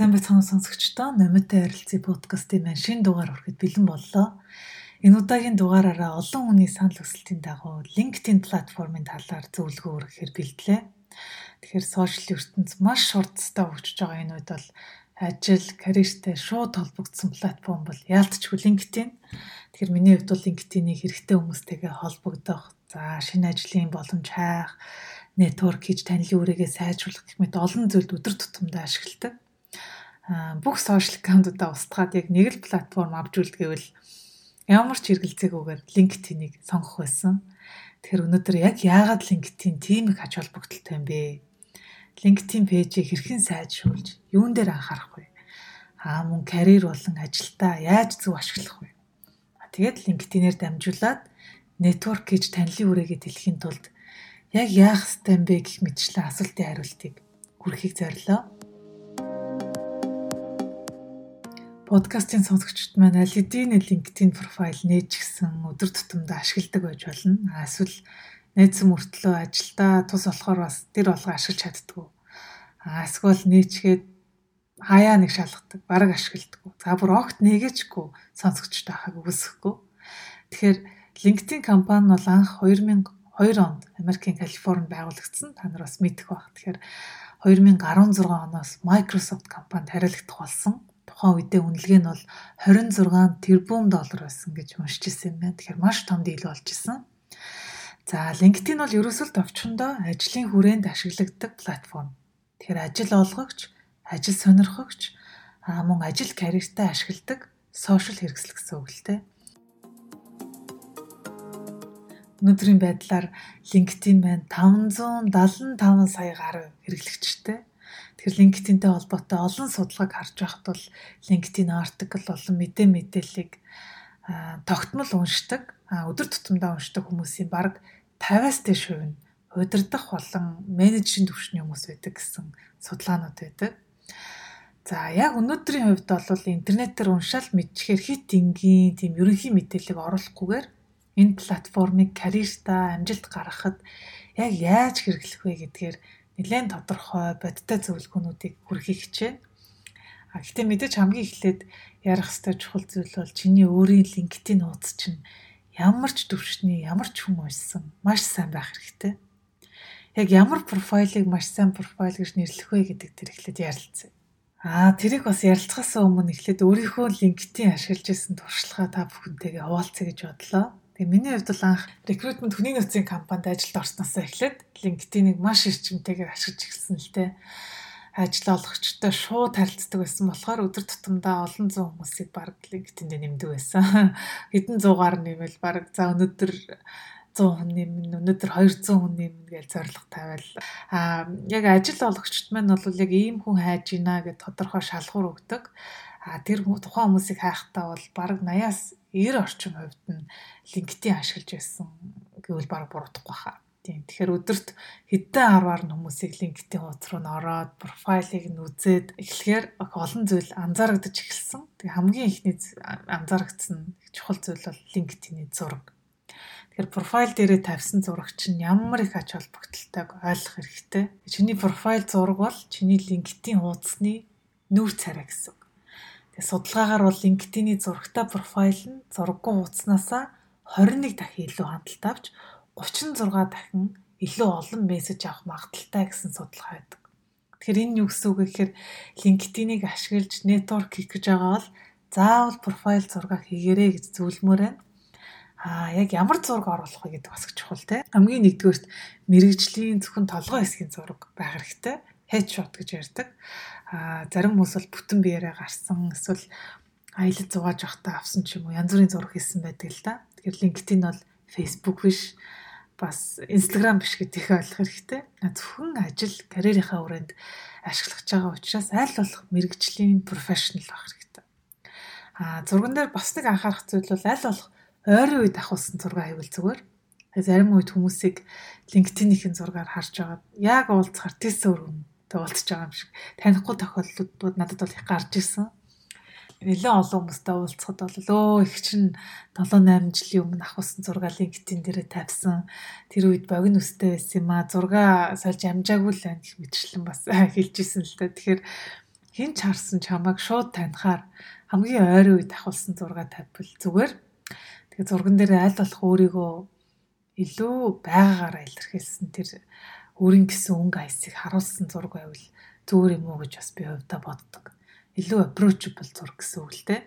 Сайн байцгаана сонсогчдоо номитой харилцаа подкастын маань шинэ дугаар хүрэхэд бэлэн боллоо. Энэ удаагийн дугаараараа олон хүний санал хүсэлтийн дагуу LinkedIn платформын талаар зөвлөгөө өргөхөөр бэлдлээ. Тэгэхээр сошиал ертөнц маш хурдтай хөгжиж байгаа энэ үед бол ажил, карьертэй шууд холбогдсон платформ бол яалтчгүй LinkedIn. Тэгэхээр миний хувьд бол LinkedIn-ийг хэрэгтэй хүмүүстэйгээ холбогдох, за шинэ ажлын боломж хайх, network хийж танилын үрээгээ сайжруулах гэх мэт олон зүйлд өдөр тутамдаа ашигладаг бүх сошиал аккаунтуудаа устгаад яг нэг л платформ авч үлдгээвэл ямар ч хэрэгэлцээгүйгээр LinkedIn-ийг сонгох байсан. Тэгэхээр өнөөдөр яг яагаад LinkedIn тийм их ач холбогдолтой юм бэ? LinkedIn пэйжийг хэрхэн сайжруулж, юун дээр анхаарах вэ? Аа мөн карьер болон ажилдаа яаж зөв ашиглах вэ? Тэгээд LinkedIn-ээр дамжуулаад network гэж танилын үрээгээ дэлхийн тулд яг яах ёстой юм бэ гэх мэтчлэн асуултын хариултыг хүрхийг зорилоо. Подкастын сонсогчд маань аль хэдийн LinkedIn профайл нээж гисэн өдөр тутамдаа ашигладаг байж болно. Эсвэл нээсэн мөртлөө ажилдаа тус болохоор бас тэр болгоо ашиглаж чаддгүй. Эсвэл нээчгээд хаяа нэг шалгадаг, бараг ашигладаг. За бүр огт нэгэжгүй сонсогчд байхаг үгүйсэхгүй. Тэгэхээр LinkedIn компани бол анх 2002 онд Америкийн Калифорнид байгуулагдсан. Та нар бас мэдэх баг. Тэгэхээр 2016 оноос Microsoft компанид хариалагдах болсон тухайн үедээ үнэлгээ нь бол 26 тэрбум доллар байсан гэж уншиж ирсэн юм байна. Тэгэхээр маш том дийл болж исэн. За LinkedIn бол ерөөсөө товчхондоо ажлын хүрээнд ашиглагдаг платформ. Тэгэхээр ажил олгогч, ажил сонирхогч аа мөн ажил карьертай ашигладаг сошиал хэрэгсэл гэсэн үг л дээ. Өнөөдрийн байдлаар LinkedIn маань 575 сая гаруй хэрэглэгчтэй Тэгэхээр LinkedIn-тэй холбоотой олон судалгааг харж байхад бол LinkedIn article болон мэдээ мэдээллийг тогтмол уншдаг, өдөр тутамдаа уншдаг хүмүүсийн бараг 50-аас дээш хувь нь удирдах болон менежмент төвшний хүмүүс байдаг гэсэн судалгаанууд байдаг. За яг өнөөдрийн хувьд бол интернетээр уншаал мэдчихээр хит энгийн тийм ерөнхий мэдээллийг оруулахгүйгээр энэ платформыг карьертаа амжилт гаргахад яг яаж хэрэглэх вэ гэдгээр нэлээд тодорхой бодиттой зөвлөгөөнүүдийг хүргэх хичээнэ. А гэхдээ мэдээж хамгийн эхлээд ярих хэвээр чухал зүйл бол чиний өөрийн LinkedIn хуудас чинь ямар ч төвшний ямар ч хүн уншсан маш сайн байх хэрэгтэй. Яг ямар профайлыг маш сайн профайл гэж нэрлэх вэ гэдэг тэр эхлээд ярилцъя. Аа тэрийг бас ярилцахаас өмнө эхлээд өөрийнхөө LinkedIn ашиглаж исэн туршлагаа та бүхэнтэйгээ хуваалцъя гэж бодлоо. Тэгээ миний хувьд бол анх recruitment хүний нөөцийн компанид ажилд орсноосоо эхлээд LinkedIn-ийг маш эрчимтэйгээр ашиглаж эхэлсэн л дээ. Ажил олгогчтой шууд харилцдаг байсан болохоор өдөр тутамдаа олон зуун хүмүүсийг баг LinkedIn-д нэмдэг байсан. Хэдэн зуугаар нэмэл баг за өнөөдөр 100 хүн нэмнэ өнөөдөр 200 хүн нэмнэ гэж зорилго тавиал а яг ажил олгогчд маань бол яг ийм хүн хайж гинэ гэж тодорхой шалгуур өгдөг а тэр тухайн хүмүүсийг хайхтаа бол баг 80-аас 90 орчим хувьд нь LinkedIn ашиглаж байсан гэвэл баг буруудахгүй хаа. Тийм. Тэгэхээр өдөрт хэдэн арваар нь хүмүүсийг LinkedIn хуудас руу н ороод профайлыг нь үзээд эхлэхээр олон зүйл анзаарагдаж эхэлсэн. Тэгээ хамгийн ихний анзаарагдсан чухал зүйл бол LinkedIn-ийн зураг. Тэгэхээр профайл дээрээ тавьсан зураг чинь ямар их ач холбогдолтойг ойлгох хэрэгтэй. Чиний профайл зураг бол чиний LinkedIn хуудасны нүүр царай гэсэн. Судалгаагаар бол LinkedIn-ий зурагтай профайл нь зураггүй хуудаснасаа 21 дахин илүү хандлт авч 36 дахин илүү олон мессеж авах магадaltaй гэсэн судалгаа байдаг. Тэгэхээр энэ юу гэсэн үг вэ гэхээр LinkedIn-ийг ашиглаж network хийх гэж байгаа бол заавал профайл зураг хийгэрэй гэж зөвлөмөр байна. Аа яг ямар зураг оруулах вэ гэдэг бас чухал те. Хамгийн нэгдүгээрт мэрэгжлийн зөвхөн толгой хэсгийн зураг байх хэрэгтэй. Headshot гэж ярьдаг зарим хүмүүс бол бүтэн биеэрээ гарсан эсвэл аялал зугааж явахдаа авсан ч юм уу янз бүрийн зураг хийсэн байдаг л да. Тэгэхээр LinkedIn бол Facebook биш бас Instagram биш гэдгийг ойлгох хэрэгтэй. Зөвхөн ажил карьерийнхаа хүрээнд ашиглаж байгаа учраас аль болох мэрэгжлийн профешнл байх хэрэгтэй. А зурган дээр бас нэг анхаарах зүйл бол аль болох ойрын үед авахулсан зураг хайвал зүгээр. Зарим үед хүмүүсийг LinkedIn-ийн зургаар харж байгаад яг уулзахаар тэс өргөн уулзж байгаа юм шиг танихгүй тохиолдлууд надад бол их гарч ирсэн. Нэлээд олон хүмүүстэй уулзахад бол өө их чинь 7 8 жилийн өмнө авахсан зураг LinkedIn дээрээ тавьсан. Тэр үед богино өстэй байсан юм а. Зурга сольж амжаагүй л байх мэтчлэн бас хэлж исэн л та. Тэгэхээр хин ч харсан чамайг шууд танихаар хамгийн ойрын үед авахулсан зураг тавьбал зүгээр. Тэгээ зурган дээр аль болох өөрийгөө илүү байгаагаараа илэрхийлсэн тэр өөрийн гэсэн өнгө айсыг харуулсан зураг байвал зүгээр юм уу гэж бас би хувьдаа боддог. Илүү approachable зураг гэсэн үг л дээ.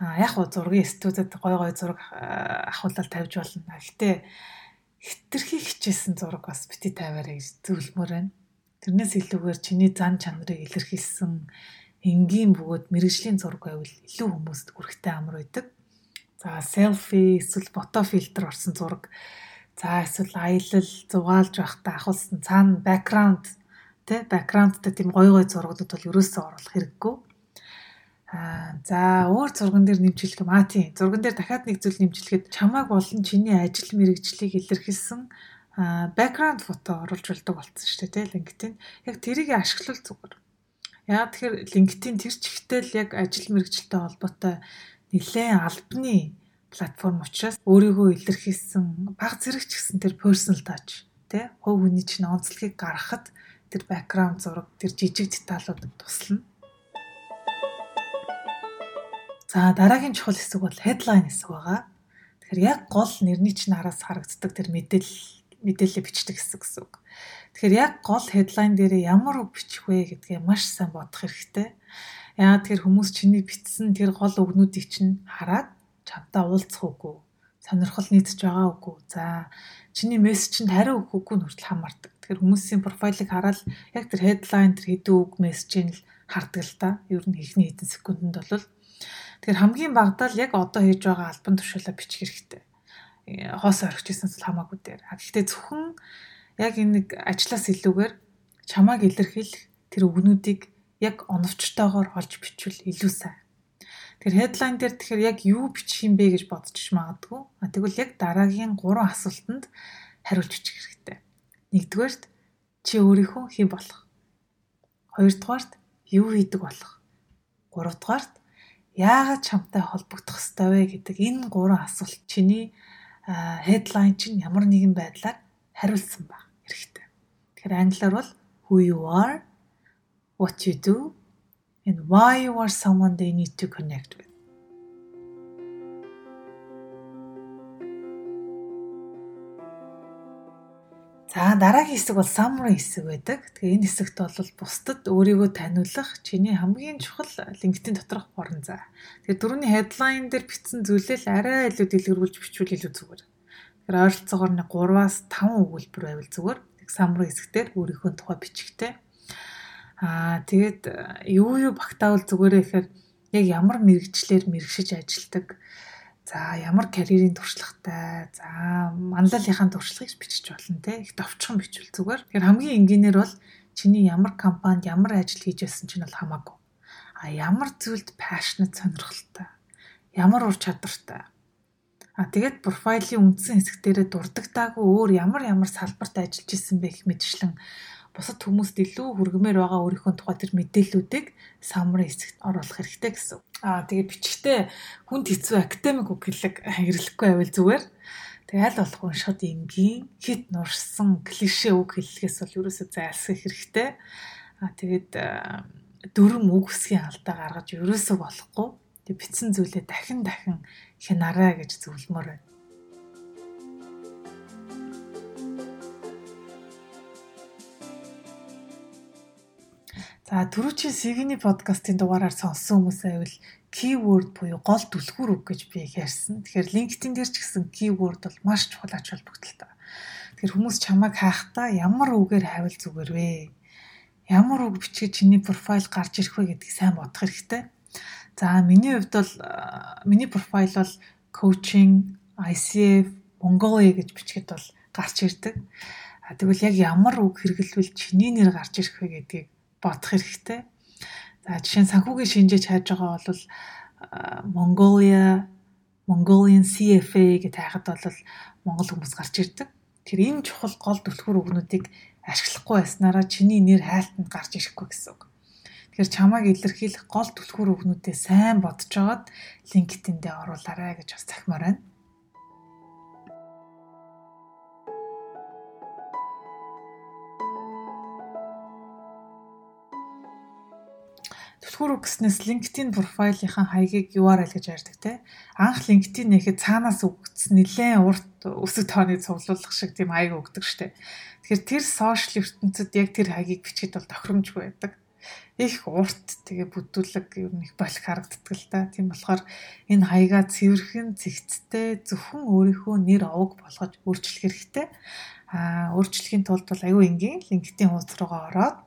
А яг хоо зургийн студид гой гой зураг ахуулаад тавьж болно. Гэхдээ хитрхи хичээсэн зураг бас бити тавиараа гэж зөвлөмөр байна. Тэрнээс илүүгээр чиний зан чанарыг илэрхийлсэн энгийн бөгөөд мэрэгжлийн зураг байвал илүү хүмүүст хүрэхтэй амар байдаг. За селфи эсвэл фото фильтр орсон зураг. За эсвэл аялал зугаалж байхдаа ахуулсан цаана бэкграунд тэ бэкграундтай тийм гой гой зургуудад бол ерөөсөө оруулах хэрэггүй. Аа за өөр зурган дээр нэмжлэх юм аа тийм зурган дээр дахиад нэг зүйл нэмжлэхэд чамааг болон чиний ажил мэрэгжлийг илэрхийлсэн бэкграунд фото оруулж болдог болсон шүү дээ тийм LinkedIn. Яг тэрийг ашиглал зүгээр. Яа тэгэхээр LinkedIn тэр чигтэл яг ажил мэргэжилтэй холбоотой нэлээд албаны платформ учраас өөрийгөө илэрхийлсэн баг зэрэг ч гэсэн тэр personal touch тий хувь хүний чинь онцлогийг гаргахад тэр бэкграунд зураг тэр жижиг деталууд туслана. За дараагийн чухал хэсэг бол headline хэсэг байгаа. Тэгэхээр яг гол нэрний чинь араас харагддаг тэр мэдээлэл мэдээлэл бичдэг гэсэн гэсэн үг. Тэгэхээр яг гол headline дээр ямар үг бичих вэ гэдгээ маш сайн бодох хэрэгтэй. Яагаад тэр хүмүүс чиний бичсэн тэр гол үгнүүдийг чинь хараад чамтай уулзах үгүй, сонирхол нийтж байгаа үгүй. За чиний мессежинд хариу өгөхгүй нь хүртэл хамаардаг. Тэгэхээр хүмүүсийн профайлыг хараад яг тэр headline тэр хэдэн үг мессежийг л хардаг л та. Ер нь ихний хэдэн секундэд бол Тэгэхээр хамгийн багадаа л яг одоо хийж байгаа альбан тушаалаа бичих хэрэгтэй хоос орчихсоос хамаагүй дээр. Гэхдээ зөвхөн яг энэ нэг ажлаас илүүгээр чамааг илэрхийлэх тэр өгнүүдийг яг оновчтойгоор олж бичвэл илүү сайн. Тэр headline дээр тэгэхээр яг юу бичих юм бэ гэж бодчих магадгүй. А тэгвэл яг дараагийн 3 асуултанд хариулж бичих хэрэгтэй. Нэгдүгээрт чи өөрийнхөө хэн болох? Хоёрдугаарт юу хийдэг болох? Гуравдугаарт яагаад чамтай холбогдох ёстой вэ гэдэг энэ гурван асуулт чиний headline чинь ямар нэгэн байдлаар хариулсан баг хэрэгтэй. Тэгэхээр англиар бол who you are, what you do and why you are someone they need to connect with. За дараагийн хэсэг бол summary хэсэг байдаг. Тэгээ энэ хэсэгт бол бусдад өөрийгөө таниулах чиний хамгийн чухал LinkedIn доторх борон зай. Тэгээ дөрөвний headline дээр бичсэн зүйлээ л арай илүү дэлгэрүүлж бичвэл илүү зүгээр. Тэгэхээр ойролцоогоор нэг 3-аас 5 өгүүлбэр байвал зүгээр. Summary хэсгээр өөрийнхөө тухай бичихтэй. Аа тэгээд юу юу багтаавал зүгээрээ гэхээр яг ямар мэрэгчлэр мэрэгшиж ажилдаг За ямар карьерийн туршлагатай. За манлайлынхаа туршлагыг бичиж болно те. Их товчхон бичвэл зүгээр. Тэгэхээр хамгийн энгийнээр бол чиний ямар компанид ямар ажил хийж байсан чинь бол хамаагүй. А ямар зүйлд passionate сонирхолтой. Ямар ур чадвартай. А тэгээд профайлын үндсэн хэсэг дээрээ дурддагтаагүй өөр ямар ямар салбарт ажиллаж исэн бэ гэх мэтчлэн бусад хүмүүст илүү хүргэмээр байгаа өөрийнхөө тухай тэр мэдээллүүдийг summary хэсэгт оруулах хэрэгтэй гэсэн. Аа тэгээ бичгтээ хүнд хэцүү академик үг хэлэг хэрэглэхгүй байвал зүгээр. Тэгээ аль болох уншихад энгийн хит нурсан клише үг хэллэгээс бол ерөөсөө зайлсхийх хэрэгтэй. Аа тэгээд дөрөм үг үсгийн алдаа гаргаж ерөөсөө болохгүй. Тэг бичсэн зүйлээ дахин дахин хянараа гэж зөвлөмөр байна. За түрүүчийн CV-ний подкастын дугаараар сонссон хүмүүс байвал keyword буюу гол түлхүүр үг гэж би ярьсан. Тэгэхээр LinkedIn дээр ч гэсэн keyword бол маш чухал ач холбогдолтой. Тэгэхээр хүмүүс чамайг хаахтаа ямар үгээр хайвал зүгээр вэ? Ямар үг бичиж чиний профайл гарч ирэх вэ гэдгийг сайн бодох хэрэгтэй. За миний хувьд бол миний профайл бол coaching, ICF, Mongolia гэж бичгээд бол гарч ирдэг. Тэгвэл яг ямар үг хэрэглэвэл чиний нэр гарч ирэх вэ гэдгийг бодох хэрэгтэй. За жишээ нь санхүүгийн шинжээж хайж байгаа бол Mongolia Mongolian CFA гэж тайхад бол монгол хүмүүс гарч ирдэг. Тэр энэ чухал гол түлхүүр өгнүүдийг ашиглахгүй байснараа чиний нэр хайлтанд гарч ирэхгүй гэсэн үг. Тэгэхээр чамайг илэрхийлэх гол түлхүүр өгнүүдээ сайн бодож агаад LinkedIn дээр оруулаарай гэж бас захимаар байна. Түлхүүр үгснээс LinkedIn профайлынхаа хаягийг URL гэж ярьдаг те. Анх LinkedIn нэхэд цаанаас өгсөн нэлээд урт өсөг тооны цуглуулах шиг тийм хаяг өгдөг штэ. Тэгэхээр тэр сошиал ертөнцид яг тэр хаягийг бичихэд бол тохиромжгүй байдаг. Их урт тэгээ бүдүүлэг ер нь их болох харагддаг л да. Тийм болохоор энэ хаягаа цэвэрхэн зэгцтэй зөвхөн өөрийнхөө нэр овог болгож өөрчлөх хэрэгтэй. Аа өөрчлөхийн тулд бол аюу энгийн LinkedIn хуудас руугаа ороод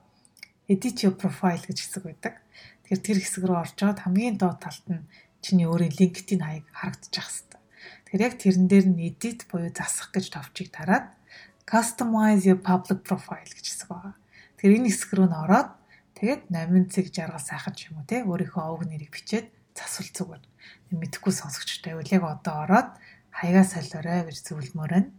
edit your profile гэж хэсэг байдаг. Тэгэхээр тэр хэсэг рүү орчоод хамгийн доод талд нь чиний өөрийн LinkedIn хаяг харагдчих хэвээр. Тэгэхээр яг тэрэн дээр нь edit буюу засах гэж товчийг тараад customize your public profile гэж хэсэг байгаа. Тэгэхээр энэ хэсэг рүү н ороод тэгээд 8 цэг жаргал сайхан ч юм уу те өөрийнхөө овг нэрийг бичээд засвал зүгээр. Мэдхгүй сонсогчтой байвал яг одоо ороод хаягаа солиорой гэж зөвлөмөр байна.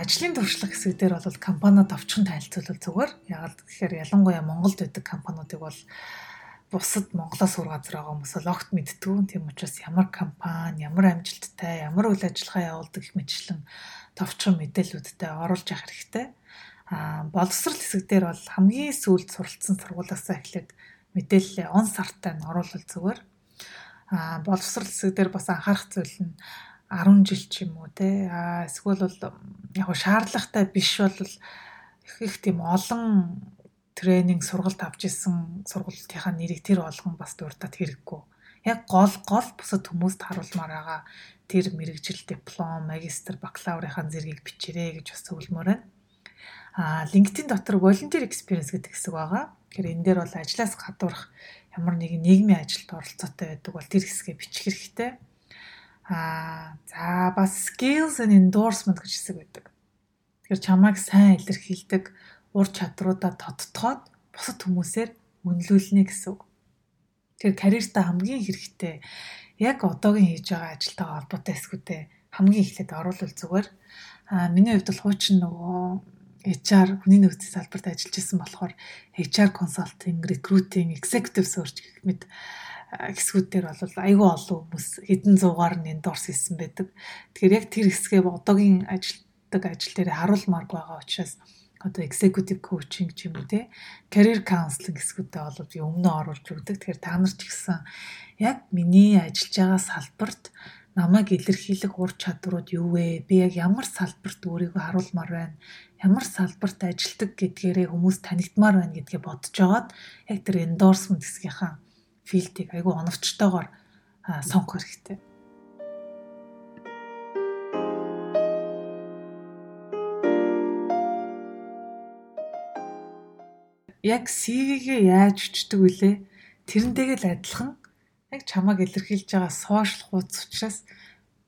Ажлын туршлага хэсэг дээр бол компаниуд овчхон танилцуулбал зүгээр. Яг л тэгэхээр ялангуяа Монголд байдаг компаниудыг бол бусад Монголоос үр газар байгаа хүмүүс бол огт мэддэг. Тийм учраас ямар компани, ямар амжилттай, ямар үйл ажиллагаа явуулдаг гэх мэтчлэн товчхон мэдээллүүдтэй оруулж явах хэрэгтэй. Аа боловсрал хэсэг дээр бол хамгийн сүүлд суралцсан сургуулиасаа эхлээд мэдээлэл он сартай нь оруулах зүгээр. Аа боловсрал хэсэг дээр бас анхаарах зүйл нь 10 жил ч юм уу те а эсвэл бол яг шаардлагатай биш бол их их тийм олон тренинг сургалт авч исэн сургалтынхаа нэрийг тэр болгон бас дуртад хэрэггүй. Яг гол гол бусад хүмүүст харуулмаар байгаа тэр мэрэгжил диплом, магистр, бакалаврынхаа зэргийг бичээрэй гэж бас зөвлөмөр байна. А LinkedIn дотор volunteer experience гэдэг хэсэг байгаа. Тэгэхээр энэ дээр бол ажлаас гадуурх ямар нэгэн нийгмийн ажилд оролцоотой байдаг бол тэр хэсгээ бичих хэрэгтэй. Аа за бас skills and endorsement гэж хэсэг байдаг. Тэгэхээр чамайг сайн илэрхийлдэг ур чадруудаа тодтогоод бусад хүмүүсээр үнэлүүлнэ гэсэн үг. Тэгэхээр карьертаа хамгийн хэрэгтэй яг одоогийн хийж байгаа ажилтаа холбоотой хэсгүүдээ хамгийн эхлээд оруулах зүгээр. Аа миний хувьд бол хуучин нөгөө HR хүний нөөцийн салбарт ажиллаж исэн болохоор HR consulting, recruiting, executive search гэх мэт хэсгүүд дээр бол айгүй олон хүмүүс хэдэн зуугаар нь эндорс хийсэн байдаг. Тэгэхээр яг тэр хэсгээ одоогийн ажилтдаг ажил дээр харуулмааргүй байгаа учраас одоо executive coaching ч юм уу те career counseling хэсгүүдээ бол би өмнө оруулж өгдөг. Тэгэхээр та нар ч гэсэн яг миний ажиллаж байгаа салбарт намайг илэрхийлэх ур чадварууд юу вэ? Би яг ямар салбарт өөрийгөө харуулмаар байна? Ямар салбарт ажилладаг гэдгээрээ хүмүүс танигдмаар байна гэдгээ бодож жагаад яг тэр endorsement хэсгийнхаа филдийг айгүй оновчтойгоор сонгох хэрэгтэй. Яг CV-гээ яаж өчтдөг вүлээ? Тэрнтэйгээ л адилхан яг чамааг илэрхийлж байгаа сошиал хуудас учраас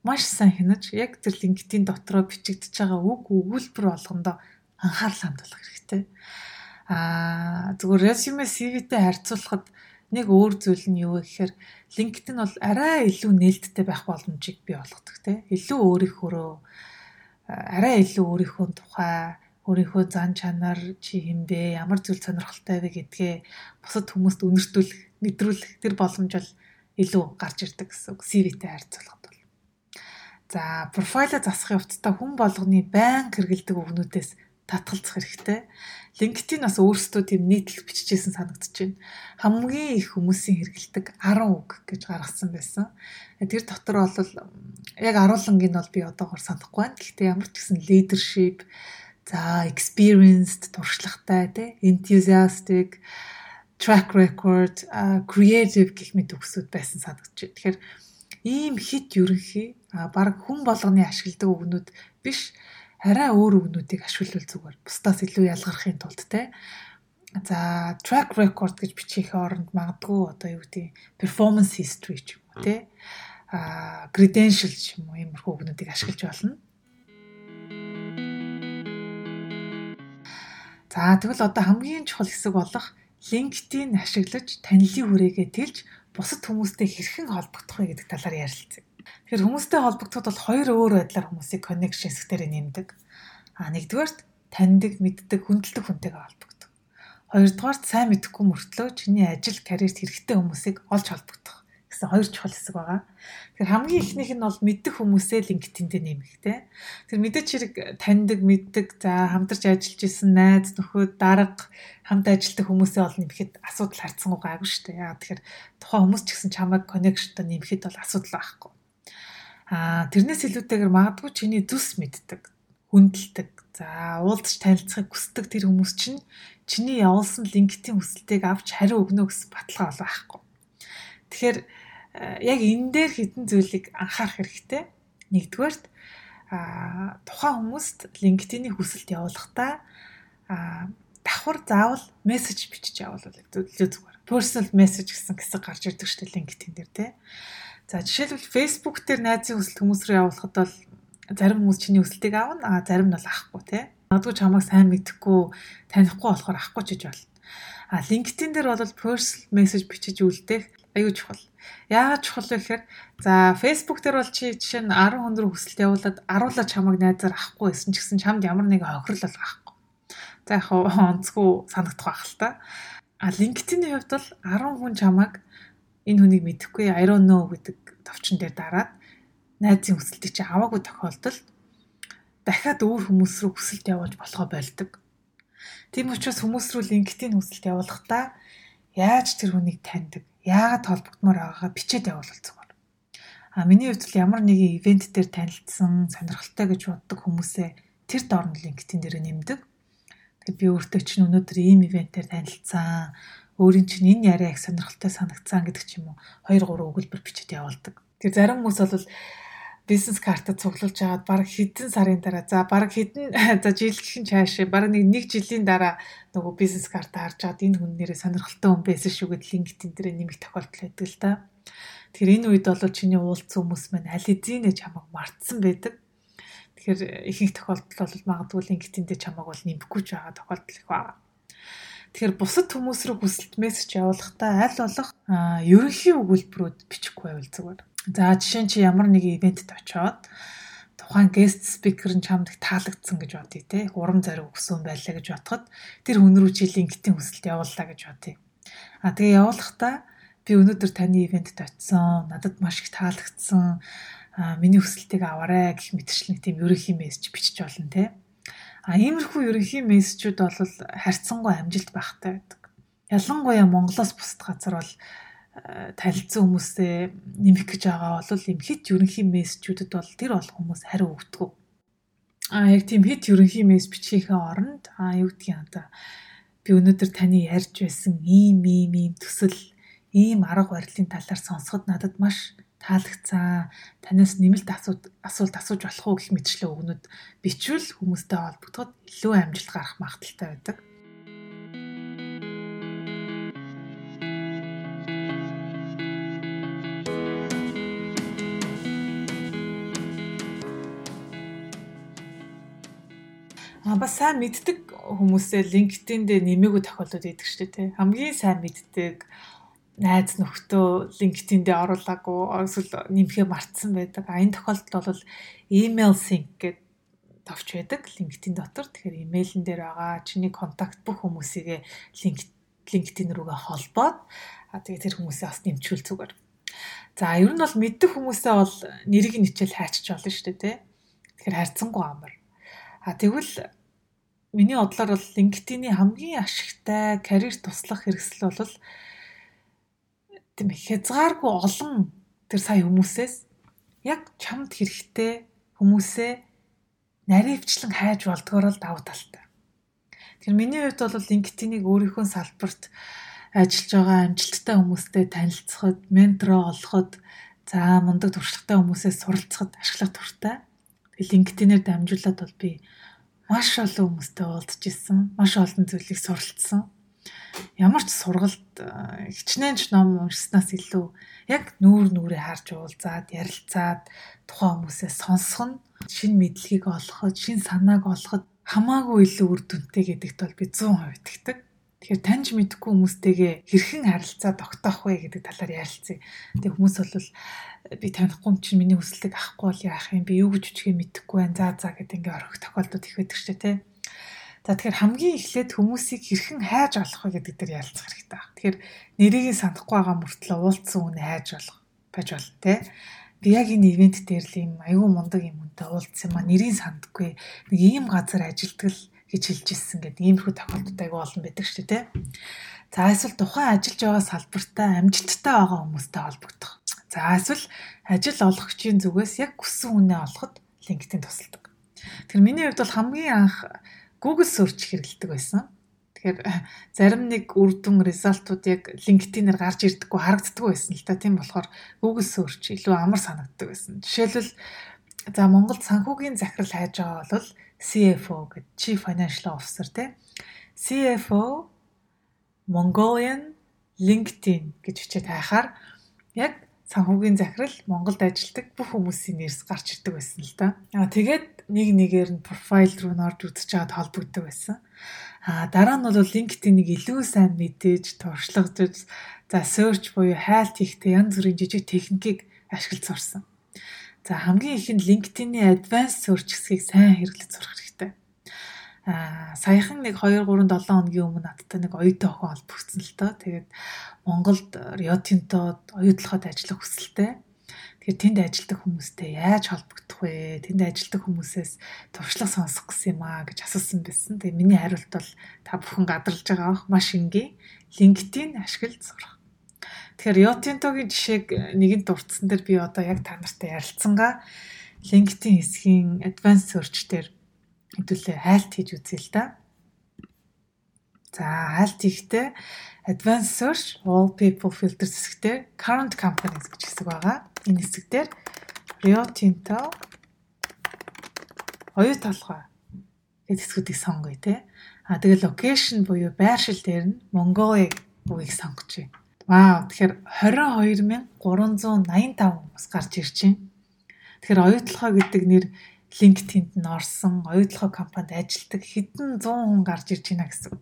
маш сайн хянаж яг тэр LinkedIn дотроо бичигдэж байгаа үг өгүүлбэр болгондоо анхаарал хандуулах хэрэгтэй. Аа зүгээр resume CV-тэй харьцуулахад Нэг өөр зүйл нь юу гэхээр LinkedIn бол арай илүү нээлттэй байх боломжийг бий болгодог те. Илүү өөрийнхөө арай илүү өөрийнхөө тухай өөрийнхөө зан чанар чи хинбэ ямар зүйл сонирхолтой вэ гэдгээ бусад хүмүүст үнэртүүлэх мэдрүүлэх тэр боломж бол илүү гарч ирдэг гэсэн үг CV-тэй харьцуулахад бол. За профайлаа засах явцдаа хүн болгоны байн хэрэгэлдэг үгнүүдээс татгалзах хэрэгтэй. LinkedIn бас өөрсдөө тийм нийтлэл биччихсэн санагдаж байна. Хамгийн их хүмүүсийн хэрэгэлдэг 10 үг гэж гаргасан байсан. Тэр дотор бол яг аруулангийн бол би одоогор санахгүй байна. Гэхдээ ямар ч гэсэн leadership, за experienced, туршлагатай, тэ enthusiastic, track record, creative гэх мэт үгсүүд байсан санагдаж байна. Тэгэхээр ийм хит ерөнхий баг хүн болгоны ашигладаг үгнүүд биш арай өөр үгнүүдийг ашиглавал зүгээр. Бусдаас илүү ялгархын тулд те. За track record гэж бичих оронд магадгүй одоо юу гэдэг performance history ч юм уу те. А credential ч юм уу иймэрхүү үгнүүдийг ашиглаж болно. За тэгвэл одоо хамгийн чухал хэсэг болох LinkedIn ашиглаж танилын хүрээгээ тэлж бусад хүмүүстэй хэрхэн холбогдох вэ гэдэг талаар ярилцъя. Тэгэхээр хүмүүстэй холбогдоход бол хоёр өөр байдлаар хүмүүсийг connection хэсгээр нэмдэг. А нэгдүгээрт таньдаг, мэддэг, хүндэлдэг хүнтэйгээ холбогдох. Хоёрдугаарт сайн мэдэхгүй мөртлөө чиний ажил, карьерт хэрэгтэй хүмүүсийг олж холбогдох гэсэн хоёр чухал хэсэг байгаа. Тэгэхээр хамгийн ихнийх нь бол мэддэг хүмүүсээ LinkedIn-д нэмэх те. Тэр мэдээч хэрэг таньдаг, мэддэг, за хамтарч ажиллаж исэн найз нөхөд, дарга хамт ажилладаг хүмүүсээ бол нэмэхэд асуудал харцсангүй гайгүй шүү дээ. Яагаад тэгэхээр тухайн хүмүүс ч гэсэн чамайг коннекшнтой нэмэхэд бол асуудал байхгүй. Аа тэрнээс илүүтэйгээр магадгүй чиний зүс мэддэг, хүндэлдэг. За уулзч танилцахыг хүсдэг тэр хүмүүс чинь чиний явуулсан линктийн хүсэлтийг авч хариу өгнө гэсэн баталгаа бол байхгүй. Тэгэхээр яг энэ дээр хідэн зүйлийг анхаарах хэрэгтэй. Нэгдүгээрт а тухайн хүмүүст LinkedIn-ийн хүсэлт явуулахдаа а давхар заавал мессеж бичиж явуулвал илүү зүгээр. Personal message гэсэн хэсэг гарч ирдэг шүү дээ LinkedIn дээр тий. За жишээлбэл Facebook дээр найзын хүсэлт хүмүүс рүү явуулахад бол зарим хүмүүс чиний хүсэлтийг аавна а зарим нь бол авахгүй тий. Магадгүй чамайг сайн мэдхгүй танихгүй болохоор авахгүй ч гэж болно. А LinkedIn дээр бол personal message бичиж үлдээх аюу чухал. Яагаад чухал вэ гэхээр за Facebook дээр бол чи жишээ нь 10 хүн рүү хүсэлт явуулаад аруулаа чамайг найзаар авахгүй байсан ч гэсэн чамд ямар нэг хохирол бол авахгүй. За яг онцгүй санагдах байх л та. А LinkedIn-ийн хувьд бол 10 хүн чамайг энэ хүнийг мэдэхгүй I don't know гэдэг товчон дээр дараад найзын хүсэлтийг чи аваагүй тохиолдолд дахиад өөр хүмүүс рүү хүсэлт явуулж болохоо болдог. Тийм учраас хүмүүс рүү LinkedIn хүсэлт явуулахдаа яаж тэр хүнийг таньдаг, яагаад холбогдмоор байгаагаа бичээд явуул зүгээр. А миний хувьд л ямар нэгэн ивент дээр танилцсан, сонирхолтой гэж боддог хүмүүсээ тэр доорн LinkedIn дээр нэмдэг. Тэгээд би өөртөө чинь өнөөдөр ийм ивентээр танилцсан, өөрийн чинь энэ яриа их сонирхолтой санагцсан гэдэг ч юм уу 2 3 өгүүлбэр бичиж явуулдаг. Тэр зарим хүмүүс бол бизнес картад цуглуулж агаад баг хэдэн сарын дараа за баг хэдэн за жилийн чаашаа баг нэг нэг жилийн дараа нөгөө бизнес карт харж агаад энэ хүн нэрээ сонирхолтой хүн байсан шүү гэд LinkedIn дээр нэмэх тохиолдол байдаг л да. Тэгэхээр энэ үед бол чиний уулзсан хүмүүс маань аль хэзээ нэ чамайг мартсан байдаг. Тэгэхээр ихэнх тохиолдол бол магадгүй LinkedIn дээр чамайг бол нэмэхгүй ч байгаа тохиолдол их байна. Тэгэхээр бусад хүмүүс рүү хүсэлт мессеж явуулахдаа аль болох ерөнхий өгүүлбэрүүд бичихгүй байвал зүгээр. За жишээ нь чи ямар нэг ивентэд очоод тухайн guest speaker нь чамд таалагдсан гэж бодъё те. Урам зориг өгсөн байлаа гэж бодоход тэр хүн рүү чи линктийн хүсэлт явууллаа гэж бодъё. А тэгээ явуулахдаа би өнөөдөр таны ивентэд очисон. Надад маш их таалагдсан. Миний хүсэлтийг аваарай гэх мэтчлэн тийм ерөнхий мессеж бичиж болно те. А иймэрхүү ерөнхий мессежүүд бол харьцангуй амжилт багтай байдаг. Ялангуяа Монголоос бусад газар бол танилцсан хүмүүсээ нэмэх гэж байгаа бол юм хит ерөнхий мессежүүдэд бол тэр бол хүмүүс хариу өгдөг. А яг тийм хит ерөнхий мессеж бичгээхээ оронд а юу гэдгийг одоо би өнөөдөр таны ярьж байсан ийм ийм ийм төсөл ийм арга барилын талаар сонсоход надад маш таалагдсан. Танаас нэмэлт асуулт асууж болох уу гэх мэтчлээ өгнөд бичвэл хүмүүстэй холбогдоход илүү амжилт гарах магадaltaй байдаг. А бас сайн мэддэг хүмүүсээ LinkedIn дээр нэмээгүй тохиолдод идэг шүү дээ. Хамгийн сайн мэддэг найз нөхдөө LinkedIn дээр оруулаагүй эсвэл нэмэхээ мартсан байдаг. А энэ тохиолдолд бол email sync гэдэг товч байдаг LinkedIn дотор. Тэгэхээр имэйлэн дээр байгаа чиний контакт бүх хүмүүсийгээ LinkedIn рүүгээ холбоод а тэгээ тэр хүмүүсээ бас нэмчүүл зүгээр. За ер нь бол мэддэг хүмүүсээ бол нэрийг нь хичээл хайчиж болно шүү дээ тий. Тэгэхээр хайрцангуй амар. А тэгвэл миний бодлоор бол LinkedIn-ийн хамгийн ашигтай карьер туслах хэрэгсэл бол тийм хязгааргүй олон тэр сая хүмүүсээс яг чамд хэрэгтэй хүмүүсээ наривчлан хайж болдгоор л давуу талтай. Тэгэхээр миний хувьд бол LinkedIn-ийг өөрийнхөө салбарт ажиллаж байгаа амжилттай хүмүүстэй танилцахад, ментороо олоход, за мундаг туршлагатай хүмүүсээс суралцахад ашиглах туртай. LinkedIn-ээр дамжуулаад бол би маш олон хүмүүстэй уулзж ирсэн. Маш олон зүйлийг суралцсан. Ямар ч сургалт э, хичнээн ч ном уншснаас илүү яг нүүр нүрээ харж уулзаад, ярилцаад тухайн хүмүүсээс сонсох нь шин мэдлэгийг олоход, шин санааг олоход хамаагүй илүү үр дүнтэй гэдэгт бол би 100% итгэдэг. Тэгэхээр таньж мэдхгүй хүмүүстэйгээ хэрхэн харилцаа тогтоох вэ гэдэг талаар ярилцъя. Тэгээ хүмүүс бол би танихгүй юм чинь миний хүсэлтийг авахгүй бол яах юм би юу гэж үчгээ мэдэхгүй байна. За за гэдэг ингээ орох тохиолдод их байдаг шүү дээ. За тэгэхээр хамгийн эхлээд хүмүүсийг хэрхэн хайж олох вэ гэдэг дээр ярилцах хэрэгтэй байна. Тэгэхээр нэрийг санахгүй байгаа мөртлөө уулцсан үнэ хайж олох. байж болно те. Би яг энэ ивент дээр л юм аюу мундаг юм үнтэй уулзсан маа нэрийг сандаггүй нэг ийм газар ажилтгал гэж хэлж ирсэн гэдэг иймэрхүү тохиолдол аюу олон байдаг шүү дээ те. За эсвэл тухайн ажиллаж байгаа салбартаа амжилттай байгаа хүмүүстэй холбогдох. За эсвэл ажил олгогчийн зүгээс яг хүссэн үнэ олоход LinkedIn тусалдаг. Тэгэхээр миний хувьд бол хамгийн анх Google search хэрэглэдэг байсан. Тэгэхээр зарим нэг үр дүн результууд яг LinkedIn-ээр гарч ирдэггүй харагддаг байсан л та. Тийм болохоор Google search илүү амар санагддаг байсан. Жишээлбэл за Монголд санхүүгийн захирал хайж байгаа бол CFO гэдэг Chief Financial Officer тий. CFO Mongolian LinkedIn гэж бичээд хайхаар яг санхүүгийн захирал Монголд ажилладаг бүх хүмүүсийн нэрс гарч ирдэг байсан л да. Аа тэгээд нэг нэгээр нь профайл руу норж үзэж чад холбогддог байсан. А дараа нь бол LinkedIn-ийг илүү сайн мэдээж туршлагаж за search буюу хайлт хийхдээ янз бүрийн жижиг техникийг ашиглаж сурсан. За хамгийн ихэнд LinkedIn-ийн advanced search хэсгийг сайн хэрэглэж сурах. Аа саяхан нэг 2 3 7 хоногийн өмнө надтай нэг оюутан охин холбогдсон л тоо. Тэгээд Монголд Tinto оюутлахад ажиллах хүсэлтэй. Тэгэхээр тэнд ажилтдаг хүмүүстэй яаж холбогдох вэ? Тэнд ажилтдаг хүмүүсээс туршлага сонсох гэсэн юм аа гэж асуусан байсан. Тэгээ миний хариулт бол та бүхэн гадарлаж байгаа маш энгийн LinkedIn ашиглаж сурах. Тэгэхээр Yotento-гийн жишээг нэгэн дурдсан дээр би одоо яг та нартай ярилцсангаа LinkedIn хэсгийн advanced search дээр хэдүүлээ хайлт хийж үзье л да. За хайлт хийхдээ advanced search all people filters хэсгээр current companies гэж хэсэг байгаа энэ хэсэг дээр Rio Tinto оюу толгой гэдэг хэсгүүдийг сонгоё те. А тэгээ location буюу байршил дээр нь Mongolia үгийг байна. Вау тэгэхээр 22385 хүмүүс гарч ирж байна. Тэгэхээр оюутлахаа гэдэг нэр LinkedIn-д нь орсон, оюутлахаа компанид ажилладаг хэдэн 100 хүн гарч ирж байна гэсэн.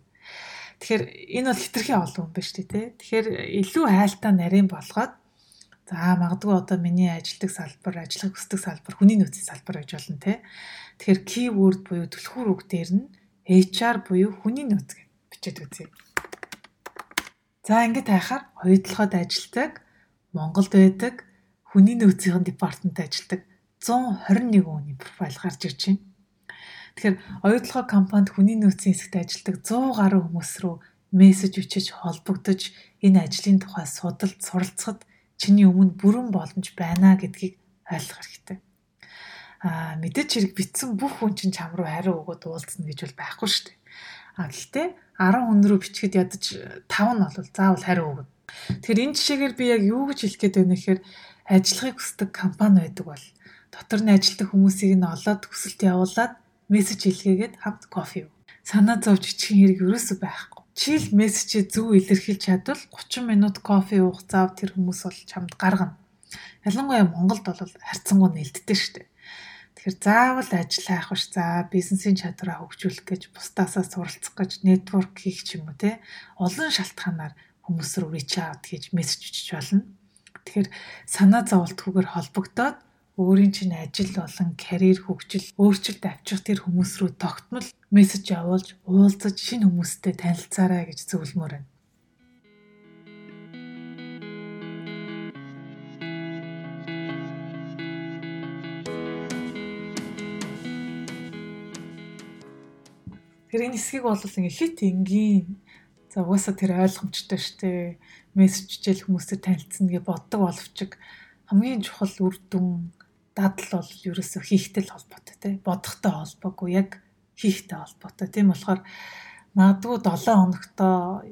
Тэгэхээр энэ бол хитрхи олон хүн ба шүү дээ. Тэгэхээр илүү хайлтаа нарийн болгоод За магадгүй одоо миний ажилтг салбар, ажиллах хүсдэг салбар, хүний нөөцийн салбар гэж болно те. Тэгэхээр keyword буюу түлхүүр үг дээр нь HR буюу хүний нөөц гэж бичээд үзье. За ингэж хайхаар хоёудлахад ажилтдаг, Монголд байдаг, хүний нөөцийн департамент ажилтдаг 121 хүний профайл гарч ирж байна. Тэгэхээр оюутлогоо компанид хүний нөөцийн хэсэгт ажилтдаг 100 гаруй хүмүүс рүү мессеж бичиж холбогдож энэ ажлын тухай судалж суралцахад чиний өмнө бүрэн боломж байна гэдгийг ойлгох хэрэгтэй. Аа мэдээч хэрэг битсэн бүх хүн чинь чам руу хариу өгөөд уулзна гэж бол байхгүй шүү дээ. А гэхдээ 10 хүн рүү бичгээд ядаж 5 нь бол заавал хариу өгнө. Тэгэхээр энэ жишээгээр би яг юу гэж хэлэх гээд байна гэхээр ажиллахыг хүсдэг компани байдаг бол дотор нь ажилтдаг хүмүүсийг нь олоод хүсэлт явуулаад мессеж илгээгээд хамт кофе. Санаа зовж ичих хэрэг ерөөсөй байхгүй чил мессежээ зөв илэрхийлж чадвал 30 минут кофе уух зав тэр хүмүүс бол чамд гаргана. Ялангуяа Монголд бол харьцангуй нэлттэй шүү дээ. Тэгэхээр заавал ажил хайх биш за бизнесийн чадвараа хөгжүүлэх гэж бусдаасаа суралцах гэж нэтворк хийх ч юм уу те олон шалтгаанаар хүмүүс рүү reach out хийж мессеж бичиж болно. Тэгэхээр санаа зовлтгүйгээр холбогдоод өөрийн чинь ажил болон карьер хөгжил өөрчлөлт авчих тэр хүмүүс рүү тогтмол мессеж явуулж уулзаж шинэ хүмүүстэй танилцаарай гэж зөвлөмөр байна. Тэр энэ хэсгийг бол ингээ хит энгийн за угаасаа тэр ойлгомжтой штэ мессеж хичээл хүмүүстэй танилцсан гэж боддог боловч хамгийн чухал үр дүн дадал бол ерөөсөө хийхтэй холбоотой тий бодохтой холбоогүй яг хийхтэй холбоотой. Тийм болохоор магадгүй 7 хоногтоо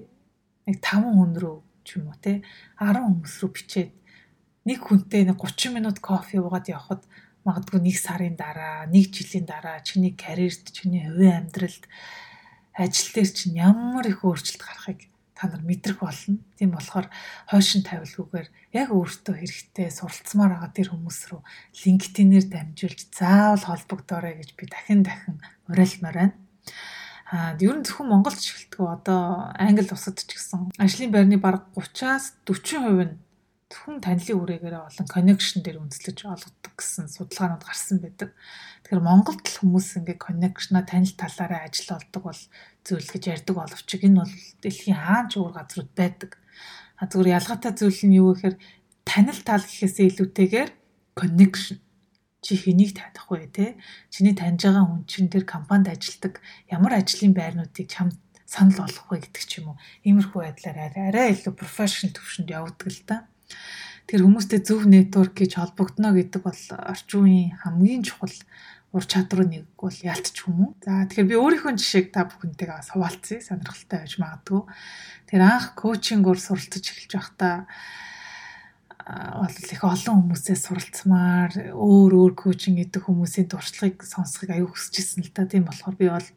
нэг 5 хүн рүү ч юм уу тий 10 хүмүүс рүү бичээд нэг хүнтэй нэг 30 минут кофе уугаад явхад магадгүй нэг сарын дараа нэг жилийн дараа чиний карьерт чиний хувийн амьдралд ажил дээр чинь ямар их өөрчлөлт гарахыг та нар мэдрэх болно. Тийм болохоор хойшин тавилгүйгээр яг өөртөө хэрэгтэй суралцмаар байгаа тэр хүмүүс рүү LinkedIn-ээр дамжуулж заавал холбогдоорой гэж би дахин дахин уриалмаар байна. Аа ер нь зөвхөн Монголд шилдэг одоо англи улсад ч гэсэн ажлын байрны бараг 30-аас 40% нь зөвхөн танилын үрээгээр болон connection дээр үндэслэж олгодог гэсэн судалгаанууд гарсан байдаг. Тэгэхээр Монголд л хүмүүс ингээ connection-а танил талаараа ажил олдог бол зүйл гэж ярьдаг боловч энэ бол дэлхийн хаан ч өөр газрууд байдаг. А зүгээр ялгаатай зүйл нь юу гэхээр танил тал гэхээсээ илүүтэйгээр connection. Чи хэнийг таних вэ те? Чиний таньж байгаа хүн чин тэр компанид ажилладаг ямар ажлын байрнуудыг чамд санал болгох вэ гэдэг ч юм уу. Иймэрхүү байдлаар арай илүү профешнл төвшөнд явагддаг л та. Тэр хүмүүстэй зөв нэтворк гэж холбогдно гэдэг бол орчин үеийн хамгийн чухал ур чадвар нэг бол ялтч хүмүү. За тэгэхээр би өөрийнхөө жишээг та бүхэнтэйгээ суулцъя. Сонирхолтой байж магадгүй. Тэр анх коучингоор суралцаж эхэлж байхдаа бол их олон хүмүүсээ суралцмаар өөр өөр коучинг гэдэг хүмүүсийн туршлагыг сонсохыг аюу хүсчихсэн л та. Тийм болохоор би бол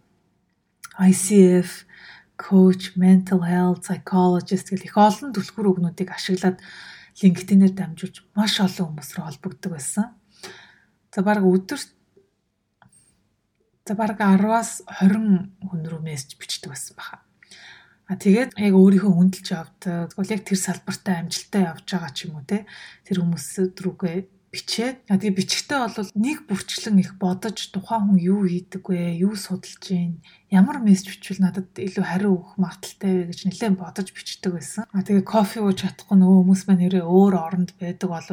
ICF coach, mental health, psychologist гэх их олон түлхүүр өгнүүдийг ашиглаад LinkedIn-ээр дамжуулж маш олон хүмүүс рүү холбогддог байсан. За баг өдөр за баг 10-аас 20 хүн рүү мессеж бичдэг байсан баха. А тэгээд яг өөрийнхөө хүндэлж явдаг. Тэгвэл яг тэр салбартаа амжилттай явж байгаа ч юм уу те. Тэр хүмүүс рүүгээ бичээд тэгээ бичгтээ бол нэг бүрчлэн их бодож тухайн хүн юу хийдэг вэ, юу судалж гин, ямар мессеж бичвэл надад илүү хариу өгөх магадaltaй вэ гэж нэлээд бодож бичдэг байсан. А тэгээ кофе ууж чадахгүй нөгөө хүмүүс маань нэрээ өөр оронд байдаг бол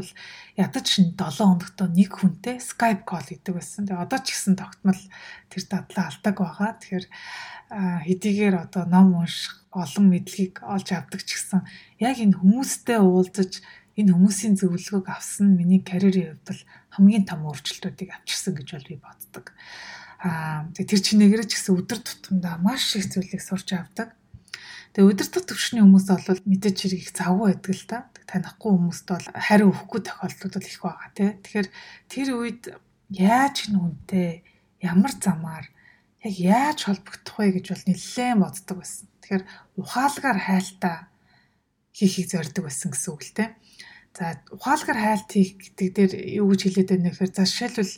ядаж 7 хоногт нэг хүнтэй Skype call хийдэг байсан. Тэгээ одоо ч гэсэн тогтмол тэр дадлаа алдаг байгаа. Тэгэхээр хэдийгээр одоо ном унших олон мэдлэгийг олж авдаг ч гэсэн яг энэ хүмүүстэй уулзаж энэ хүмүүсийн зөвлөгөөг авсан миний карьерийн хувьд бол хамгийн том өөрчлөлтүүдийг авчирсан гэж бол би боддог. Аа тэр чинээгээр ч гэсэн өдөр тутамдаа маш их зүйлийг сурч авдаг. Тэгээ өдөр тутмын хүмүүс бол мэдээж хэрэг их завгүй байдаг л та. Танихгүй хүмүүст бол хариу өгөхгүй тохиолдлууд бол их байгаа тий. Тэгэхээр тэр үед яаж нүнтэй ямар замаар яг яаж холбогдох вэ гэж бол нэлээд боддог байсан. Тэгэхээр ухаалгаар хайлтаа хийхийг зорддог байсан гэсэн үг л те. За ухаалгаар хайлт хийх гэдэг дээр юу гэж хэлээд байна гэхээр за жишээлбэл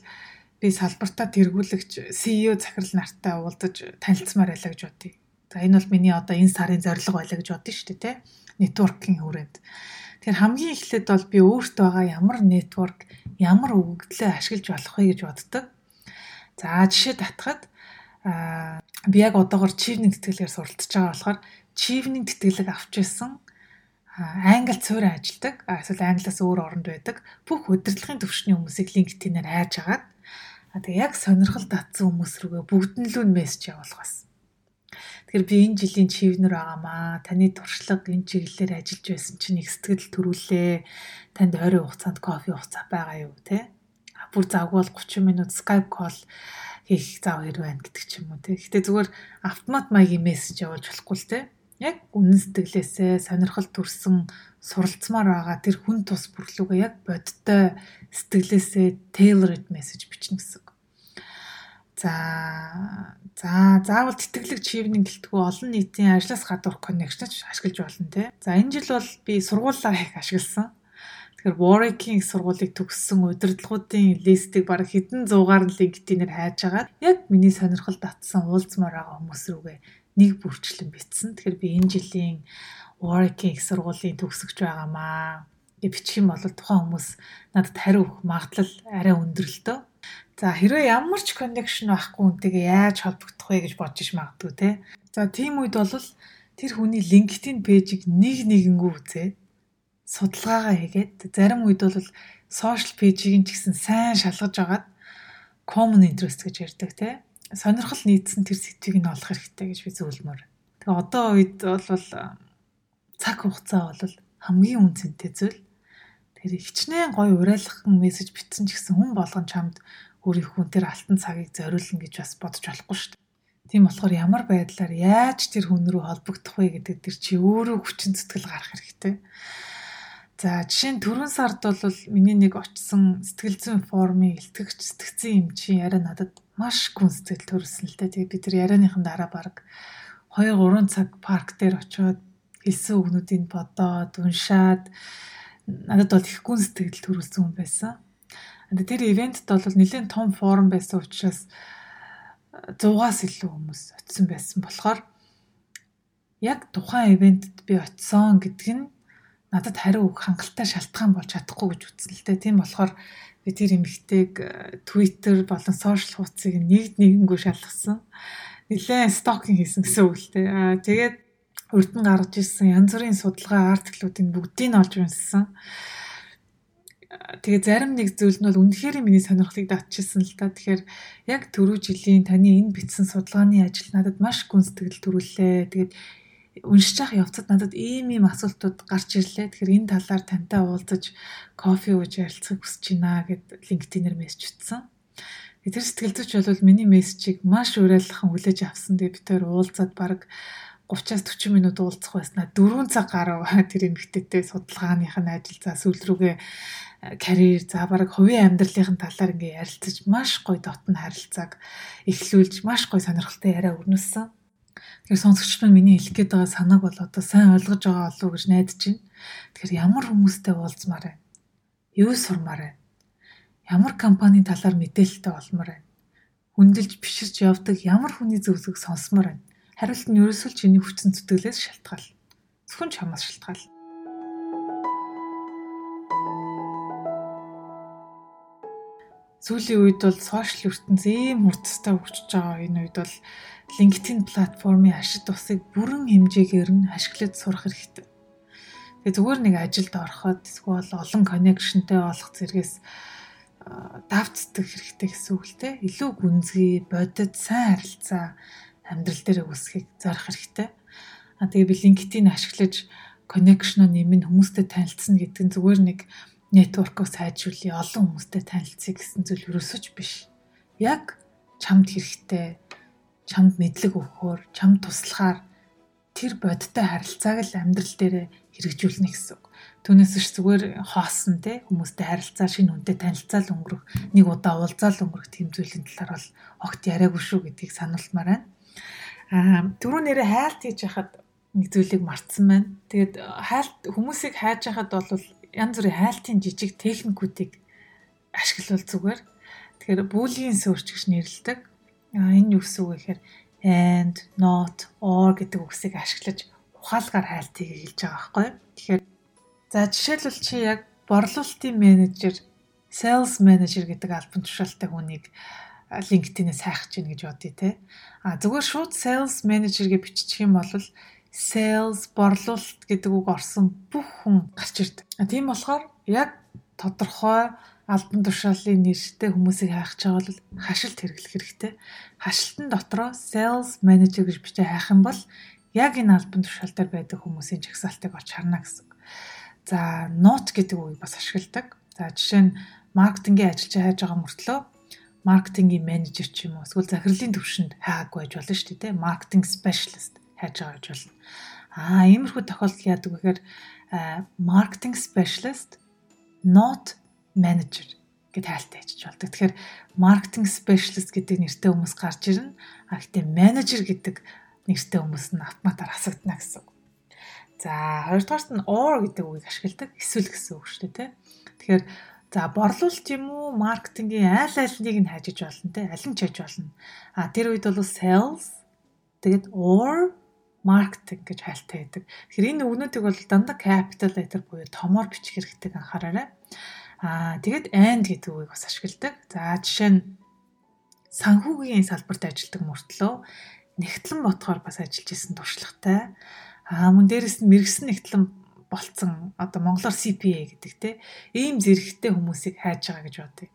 би салбартаа тэргүүлэгч CEO захирал нартай уулзаж танилцмаар байлаа гэж бодъё. За энэ бол миний одоо энэ сарын зорилго байлаа гэж бодъё шүү дээ те. Нетворкинг хүрээнд. Тэгэхээр хамгийн эхлээд бол би өөртөө байгаа ямар нетворк, ямар өгөгдлөө ашиглаж болох вэ гэж боддог. За жишээ татхад аа би яг одоогор чивний тэтгэлгээр суралцж байгаа болохоор чивний тэтгэлэг авч ирсэн англи цөөрөн ажилдаг эсвэл англиас өөр оронд байдаг бүх удирдлагын төвшний хүмүүсийг LinkedIn-ээр хайж агаад тэгээ яг сонирхол татсан хүмүүс рүүгээ бүгднлүү мессеж явуулах бас. Тэгэхээр би энэ жилийн чивнэр байгаамаа. Таны туршлага энэ чиглэлээр ажиллаж байсан чинь их сэтгэл төрүүлээ. Танд ойрын хугацаанд кофе хугацаа байгаа юу те? Бүр завгүй бол 30 минут Skype call хийх зав хэрэг байна гэдэг ч юм уу те. Гэтэ зүгээр автомат маягийн мессеж явуулж болохгүй л те. Яг үнэн сэтгэлээсээ сонирхол төрсөн суралцмаар байгаа тэр хүн тус бүрлүүгээ яг бодтой сэтгэлээсээ tailored message бичнэ гэсэн. За за заавал тэтгэлэг чивнэн гэлтгүү олон нийтийн ажлаас гадуурх коннекшнч ашиглаж болно те. За энэ жил бол би сургуулаа их ашигласан. Тэгэхээр Warwick-ийн сургуулийг төгссөн удирдлагуудын листийг бараг хэдэн зуугаар LinkedIn-ээр хайж агаад яг миний сонирхол татсан уулзмаар байгаа хүмүүс рүүгээ нэг бүрчлэн бичсэн. Тэгэхээр би энэ жилийн Warwick-ийн их сургуулийн төгсөгч байгаамаа гэж бичих юм бол тухайн хүмүүс надад хариу өгөх магадлал арай өндөр л дөө. За хэрвээ ямар ч connection байхгүй үнтэйгээ яаж холбогдох вэ гэж бодож иш магадгүй те. За тийм үед бол тэр хүний LinkedIn пэйжийг нэг нэгэнгүү үзээд судалгаагаа хийгээд зарим үед бол сошиал пэйжийг ч гэсэн сайн шалгаж агаад common interest гэж ярьдаг те сонирхол нийцсэн тэр сэдвийг нь олох хэрэгтэй гэж би зөвлөмөр. Тэгээ одоо үед бол цаг хугацаа бол хамгийн үнцэнтэй зүйл. Тэр хичнээн гоё урайлахын мессеж бичсэн ч гэсэн хүн болгон чамд өөрийнхөө тэр алтан цагийг зориулна гэж бас бодож болохгүй шүү дээ. Тийм болохоор ямар байдлаар яаж тэр хүн рүү холбогдох вэ гэдэг тэр чи өөрөө хүчин зүтгэл гарах хэрэгтэй. За жишээ нь түрүүн сард бол миний нэг очсон сэтгэл зүйн форумын илтгэгч сэтгцэн юм чи яриа надад маш гүн сэтгэл төрүүлсэн л дээ. Тэгээ бид нар ярианыхан дараа баг 2 3 цаг парк дээр очиод хэлсэн үгнүүдийг бодоод уншаад надад бол их гүн сэтгэл төрүүлсэн хүн байсан. Тэр ивентэд бол нэлээд том форум байсан учраас 100-аас илүү хүмүүс очисон байсан болохоор яг тухайн ивентэд би очисон гэдг нь надад хариу өгөх хангалттай шалтгаан болж чадахгүй гэж үзсэн л дээ. Тийм болохоор би тэр эмэгтэйг э, Twitter болон сошиал хуудсыг нэгд нэгэнгүү шалгасан. Нилээн стокинг хийсэн гэсэн үг л дээ. Аа тэгээд өртөн гаргаж ирсэн янз бүрийн судалгаа артиклуудын бүгдийг олж унссан. тэгээ зарим нэг зүйл нь бол үнэхээр миний сонирхлыг татчихсан л та. Тэгэхээр яг түрүү жилийн таны энэ бичсэн судалгааны ажил надад маш гүнзтгэл төрүүллээ. Тэгээд уншиж явах явцад надад ийм ийм асуултууд гарч ирлээ. Тэгэхээр энэ талаар тантай уулзаж кофе ууж ярилцахыг хүсэж байна гэд LinkedIn-ээр мессеж утсан. Тэр сэтгэл зүйч бол миний мессежийг маш уриалхан хүлээж авсан. Тэгээд бид тээр уулзаад баг 30-аас 40 минут уулзах байснаа 4 цаг гарав тэр эмэгтэйтэй судалгааных нь ажил за сүүл рүүгээ карьер за бараг хувийн амьдралын талаар ингээ ярилцаж маш гоё дотн харилцааг эхлүүлж маш гоё сонирхолтой яриа өрнөсөн. Тэгэхээр сонсогч маань миний хэлэх гээд байгаа санааг бол одоо сайн ойлгож байгаа болов уу гэж найдаж байна. Тэгэхээр ямар хүмүүстэй уулзмаар вэ? Юу сурмаар вэ? Ямар компанийн талаар мэдээлэлтэй болмоор вэ? Хүндэлж биширч явдаг ямар хүний зөвлөгөөг сонсомоор байна? Хариулт нь ерөөсөө чиний хүчин зүтгэлээс шалтгаал. Зөвхөн чамаас шалтгаал. сүүлийн үед бол сошиал ертөнц ийм хурцтай хөгжиж байгаа энэ үед бол LinkedIn платформын ашиг тусыг бүрэн хэмжээгээр нь ашиглаж сурах хэрэгтэй. Тэгээ зүгээр нэг ажилд ороход эсвэл олон коннекшнтэй болох зэрэгс давцдаг хэрэгтэй гэсэн үг л те. Илүү гүнзгий, бодит, сайн харилцаа амьдрал дээр үүсгэхийг зорих хэрэгтэй. А тэгээ би LinkedIn ашиглаж коннекшн нэмэн хүмүүстэй танилцсан гэдэг нь зүгээр нэг нэтворкоо сайжруулъя, олон хүмүүстэй танилцъя гэсэн зүйл ерөөсөж биш. Яг чамд хэрэгтэй, чамд мэдлэг өгөхөөр, чамд туслахаар тэр бодиттой харилцааг л амьдрал дээр хэрэгжүүлнэ гэсэн үг. Түүнээс ч зүгээр хоосон те хүмүүстэй харилцаа шинэ хүнтэй танилцаал өнгөрөх, нэг удаа уулзаал өнгөрөх тийм зүйлийн талаар бол огт яриаггүй шүү гэдгийг сануулмаар байна. Аа түрүү нэрээ хайлт хийж яхад нэг зүйлийг мартсан байна. Тэгээд хайлт хүмүүсийг хайж яхад бол янз бүрийн хайлтын жижиг техникүүдийг ашиглавал зүгээр. Тэгэхээр бүүлийн суурч гэж нэрлэдэг. А энэ юу гэсэн үг гэхээр and, not, or гэдэг үгсийг ашиглаж ухаалгаар хайлтыг хэлж байгаа байхгүй. Тэгэхээр за жишээлбэл чи яг борлуулалтын менежер, sales manager гэдэг албан тушаалтай хүнийг LinkedIn-ээс хайхаж гин гэж бодъё те. А зүгээр шууд sales manager гэж биччих юм бол sales, борлуулалт гэдэг үг орсон бүх хүн гарч ирдэг. Тийм болохоор яг тодорхой албан тушаалын нэрштэй хүмүүсийг хайх чагаа бол хашилт хэрэглэх хэрэгтэй. Хашилтын дотроо sales manager гэж бичиж хайх юм бол яг энэ албан тушаал дээр байдаг хүмүүсийн жагсаалтыг олж харна гэсэн. За, note гэдэг үгийг бас ашигладаг. За, жишээ нь маркетингийн ажилч хайж байгаа мөртлөө маркетингийн менежер ч юм уу эсвэл захирлын төвшөнд хайгаагүй байж болно шүү дээ. Маркетинг спешиалист хайж байгаа гэж болно. Аа, иймэрхүү тохиолдол яадаг вэ гэхээр marketing specialist not manager гэд хайлттай хийж болдог. Тэгэхээр marketing specialist гэдэг нэртэй хүмүүс гарч ирнэ. А гэхдээ manager гэдэг нэртэй хүмүүс нь автоматар асагдана гэсэн. За, хоёрдугаарт нь or гэдэг үгийг ашигладаг. Эсвэл гэсэн үг шүү дээ, тэ. Тэгэхээр за борлуулалт юм уу, маркетингийн аль алиныг нь хайж болно, тэ. Аль нь ч хайж болно. А тэр үед бол sales тэгээд or маркетинг гэж хайлттай байдаг. Тэгэхээр энэ үгнүүдийг бол дандаа capital letter буюу томоор бичих хэрэгтэй анхаараарай. Аа тэгээд and гэдэг үгийг бас ашигладаг. За жишээ нь санхүүгийн салбарт ажилладаг мөртлөө нэгтлэн ботхоор бас ажиллаж исэн туршлагатай. Аа мөн дээрэс нь мэрэгсэн нэгтлэн болцсон одоо монголоор CPA гэдэг те ийм зэрэгтэй хүмүүсийг хайж байгаа гэж бодъё.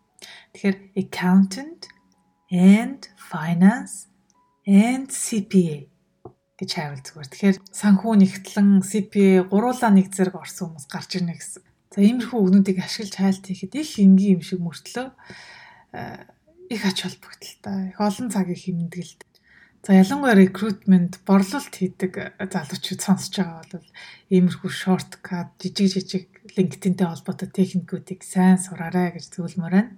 Тэгэхээр accountant and finance and CPA гэж хайвал зүгээр. Тэгэхээр санхүү нэгтлэн CPA гуруулаа нэг зэрэг орсон хүмүүс гарч ирнэ гэсэн. За иймэрхүү үгнүүдийг ашиглаж хайлт хийхэд их энгийн юм шиг мөртлөө их ач холбогдолтой. Их олон цагийг хэмнэдэг. За ялангуяа recruitment борлуулалт хийдэг залуучууд сонсож байгаа бол иймэрхүү shortcut жижиг жижиг LinkedIn-тэй холбоотой техникүүдийг сайн сураарай гэж зөвлөмөр байна.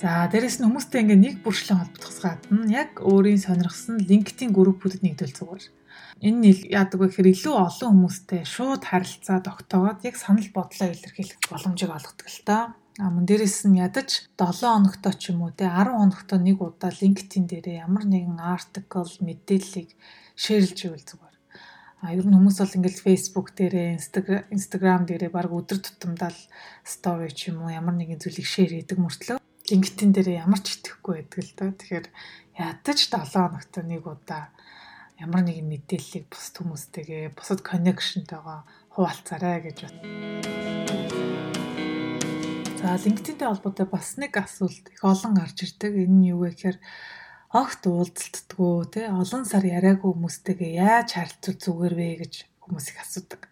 За дээрэс нь хүмүүстэй ингээ нэг бүршлэн холбогдохоос гадна яг өөрийн сонирхсан LinkedIn группүүдэд нэгдвэл зүгээр. Энэ яадаг вэ гэхээр илүү олон хүмүүстэй шууд харилцаа тогтоогод яг санал бодлоо илэрхийлэх боломжийг олгодог л та. А мөн дээрэс нь ядаж 7 хоногтой ч юм уу те 10 хоногтой нэг удаа LinkedIn дээрээ ямар нэгэн артикл мэдээллийг шеэрлж ивэл зүгээр. А ер нь хүмүүс бол ингээл Facebook дээрээ, Instagram дээрээ баг өдөр тутамдаа л story ч юм уу ямар нэгэн зүйлийг шеэр хийдэг мөртлөө LinkedIn дээр ямар ч итгэхгүй байдаг л да. Тэгэхээр ядаж 7 хоногт нэг удаа ямар нэгэн мэдээллийг бусад хүмүүстэйгээ бусад коннекшнтэйгээ хуваалцаарай гэж бат. За LinkedIn-тэй холбоотой бас нэг асуулт их олон гарч ирдэг. Энэ нь юу вэ гэхээр огт уулзалтдаггүй тий олон сар яриаггүй хүмүүстэйгээ яаж харилцах зүгээр вэ гэж хүмүүс их асуудаг.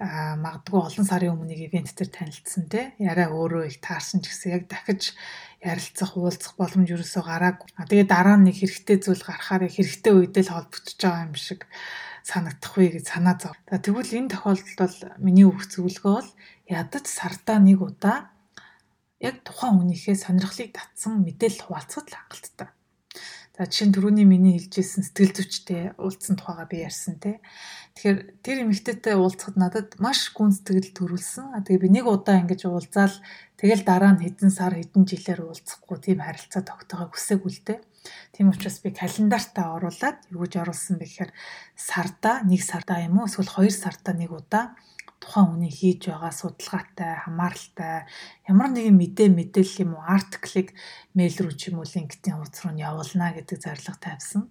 Магадгүй олон сарын өмнө нэг ивент төр танилцсан тий яриа өөрөө их таарсан ч гэсэн яг дахиж ярилцах, уулзах боломж юусоо гараагүй. А тэгээ дараа нь нэг хэрэгтэй зүйл гарахаар хэрэгтэй үедээ л холбогдож байгаа юм шиг санагдах вэ гэж санаа зов. За тэгвэл энэ тохиолдолд бол миний өгөх зөвлөгөө бол ядаж сардаа нэг удаа яг тухайн хүнийхээ сонирхлыг татсан мэдээлэл хуваалцахад хангалттай. За жишээ нь түрүүний миний хэлжсэн сэтгэл зүйчтэй уулзсан тухайга би ярьсан те. Тэгэхээр тэр эмэгтэйтэй уулзахад надад маш гүн сэтгэл төрүүлсэн. Тэгээ би нэг удаа ингэж уулзаал тэгэл дараа нь хэдэн сар хэдэн жилээр уулзахгүй тийм харилцаа тогтоохыг л те. Тийм учраас би календартаа оруулаад юу гэж оруулсан бэ гэхээр сарда нэг сарда юм уу эсвэл хоёр сарда нэг удаа тухайн хүний хийж байгаа судалгаатай, хамааралтай ямар нэгэн мэдээ мэдээлэл юм уу артиклыг мэйл рүү ч юм уу линктийн хуудас руу нь явуулна гэдэг зарлага тавьсан.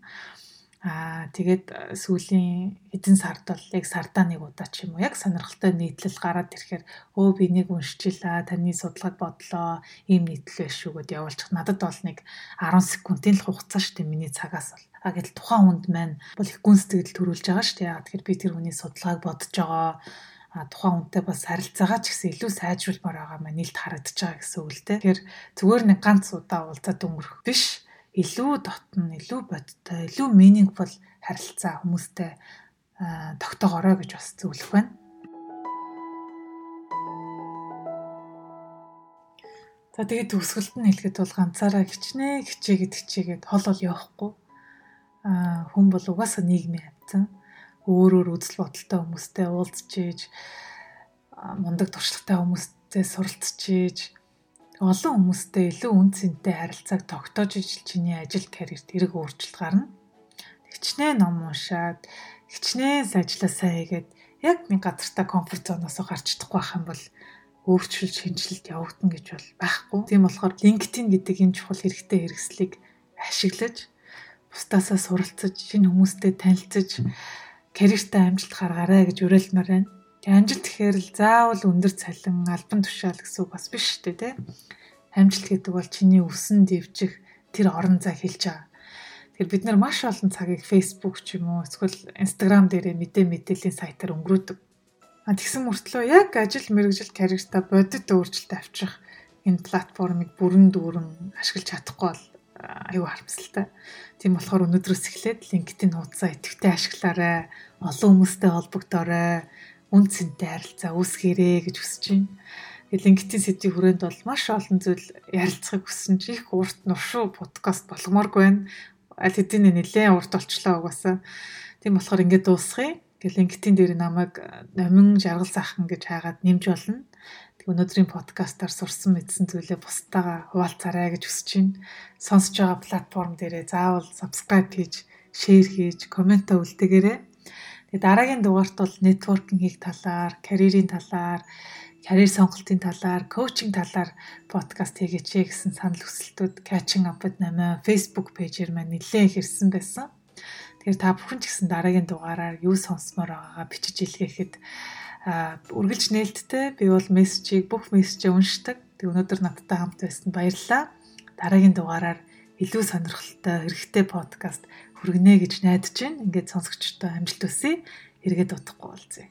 Аа тэгээд сүүлийн хэдэн сард бол яг сардаа нэг удаа ч юм уу яг сонирхолтой нийтлэл гараад ирэхээр өө би нэг уншчихлаа таны судалгааг бодлоо ийм нийтлэл шүү гэд явуулчих. Надад бол нэг 10 секундын л хугацаа шүү дээ миний цагаас бол. А гэтэл тухайн хүнд маань бол их гүн сэтгэл төрүүлж байгаа шүү дээ. Яг тэгэхээр би тэр хүний судалгааг бодож байгаа тухайн хүнтэй бас харилцаагаа ч гэсэн илүү сайжруулмаар байгаа маань нэлт харагдаж байгаа гэсэн үг л дээ. Тэгэхээр зүгээр нэг ганц удаа уулзаад өнгөрөх биш. Илүү дотн, илүү бодтой, илүү meaningful харилцаа хүмүүстэй тогтоогоорой гэж бас зөвлөх байна. За тэгээд төгсгөлд нь хэлэхэд бол ганцаараа хичнээн хичээгээд хичээгээд хол бол явахгүй. Аа хүн бол угаасаа нийгмийн амьтан өөрөөр үзэл бодолтой хүмүүстэй уулзч ийж мундаг туршлагатай хүмүүстэй суралцж ийж олон хүмүүстэй илүү үн цэнтэй харилцааг тогтоож ижил чиний ажил карьерт эрг өөрчлөлт гарна. Хичнээн ном уншаад, хичнээн ажиллаа сайн хийгээд яг нэг газартаа комфорт зоноос гарч чадахгүй байх юм бол өөрчлөлт шинжилэлт явагдана гэж бол байхгүй. Тийм болохоор LinkedIn гэдэг энэ чухал хэрэгтэй хэрэгслийг ашиглаж бусдаасаа суралцаж, шинэ хүмүүстэй танилцаж карьертай амжилт гаргаарай гэж уриалмаар байна. Амжилт гэхээр л заавал өндөр цалин, албан тушаал гэсэн үг бас биш шүү дээ, тэ. Амжилт гэдэг бол чиний өсөн дэвжих тэр орон зай хэлж байгаа. Тэгэхээр бид нар маш олон цагийг Facebook ч юм уу эсвэл Instagram дээрээ мэдээ мэдээллийн сайтаар өнгөрөөдөг. А тэгсэн мөртлөө яг ажил мэргэжил карьертаа бодит өөрчлөлт авчих энэ платформыг бүрэн дүүрэн ашиглаж чадахгүй бол аюу харамсалтай. Тийм болохоор өнөөдрөөс эхлээд LinkedIn хуудасаа идэвхтэй ашиглаарай. Олон хүмүүстэй холбогдоорой. Үн цэнтэй харилцаа үүсгээрэй гэж хүсэж байна. LinkedIn сэдвийн хүрээнд бол маш олон зүйл ярилцахыг хүссэн чи их урт нуршуу подкаст болгомооргүй байна. Аль хэдийн нэлээд урт болчлоо угаасаа. Тийм болохоор ингээд дуусгая. Тэгэл LinkedIn дээр намайг номин жаргал захан гэж хаагаад нэмж болно. Өнөөдрийн подкастаар сурсан мэдсэн зүйлээ бусдаагаа хуваалцаарай гэж хүсэж байна. Сонсож байгаа платформ дээрээ заавал subscribe хийж, share хийж, комментаа үлдээгээрэй. Тэгээ дараагийн дугаарт бол networking-ийн талаар, карьерийн талаар, карьер сонголтын талаар, коучинг талаар подкаст хийгээч гэсэн санал хүсэлтүүд Catching Up with намаа Facebook пэйжээр маань нэлээд ирсэн байсан. Тэгэхээр та бүхэн ч гэсэн дараагийн дугаараар юу сонсомоор байгаагаа бичиж илгээхэд үргэлж нээлттэй би бол мессежийг бүх мессежээ уншдаг. Тэг өнөөдөр надтай хамт байсан баярлалаа. Дараагийн дугаараар илүү сонирхолтой хэрэгтэй подкаст хүргэнэ гэж найдаж байна. Ингээд сонсогчдоо амжилт хүсье. Эргээд утгахгүй болзъя.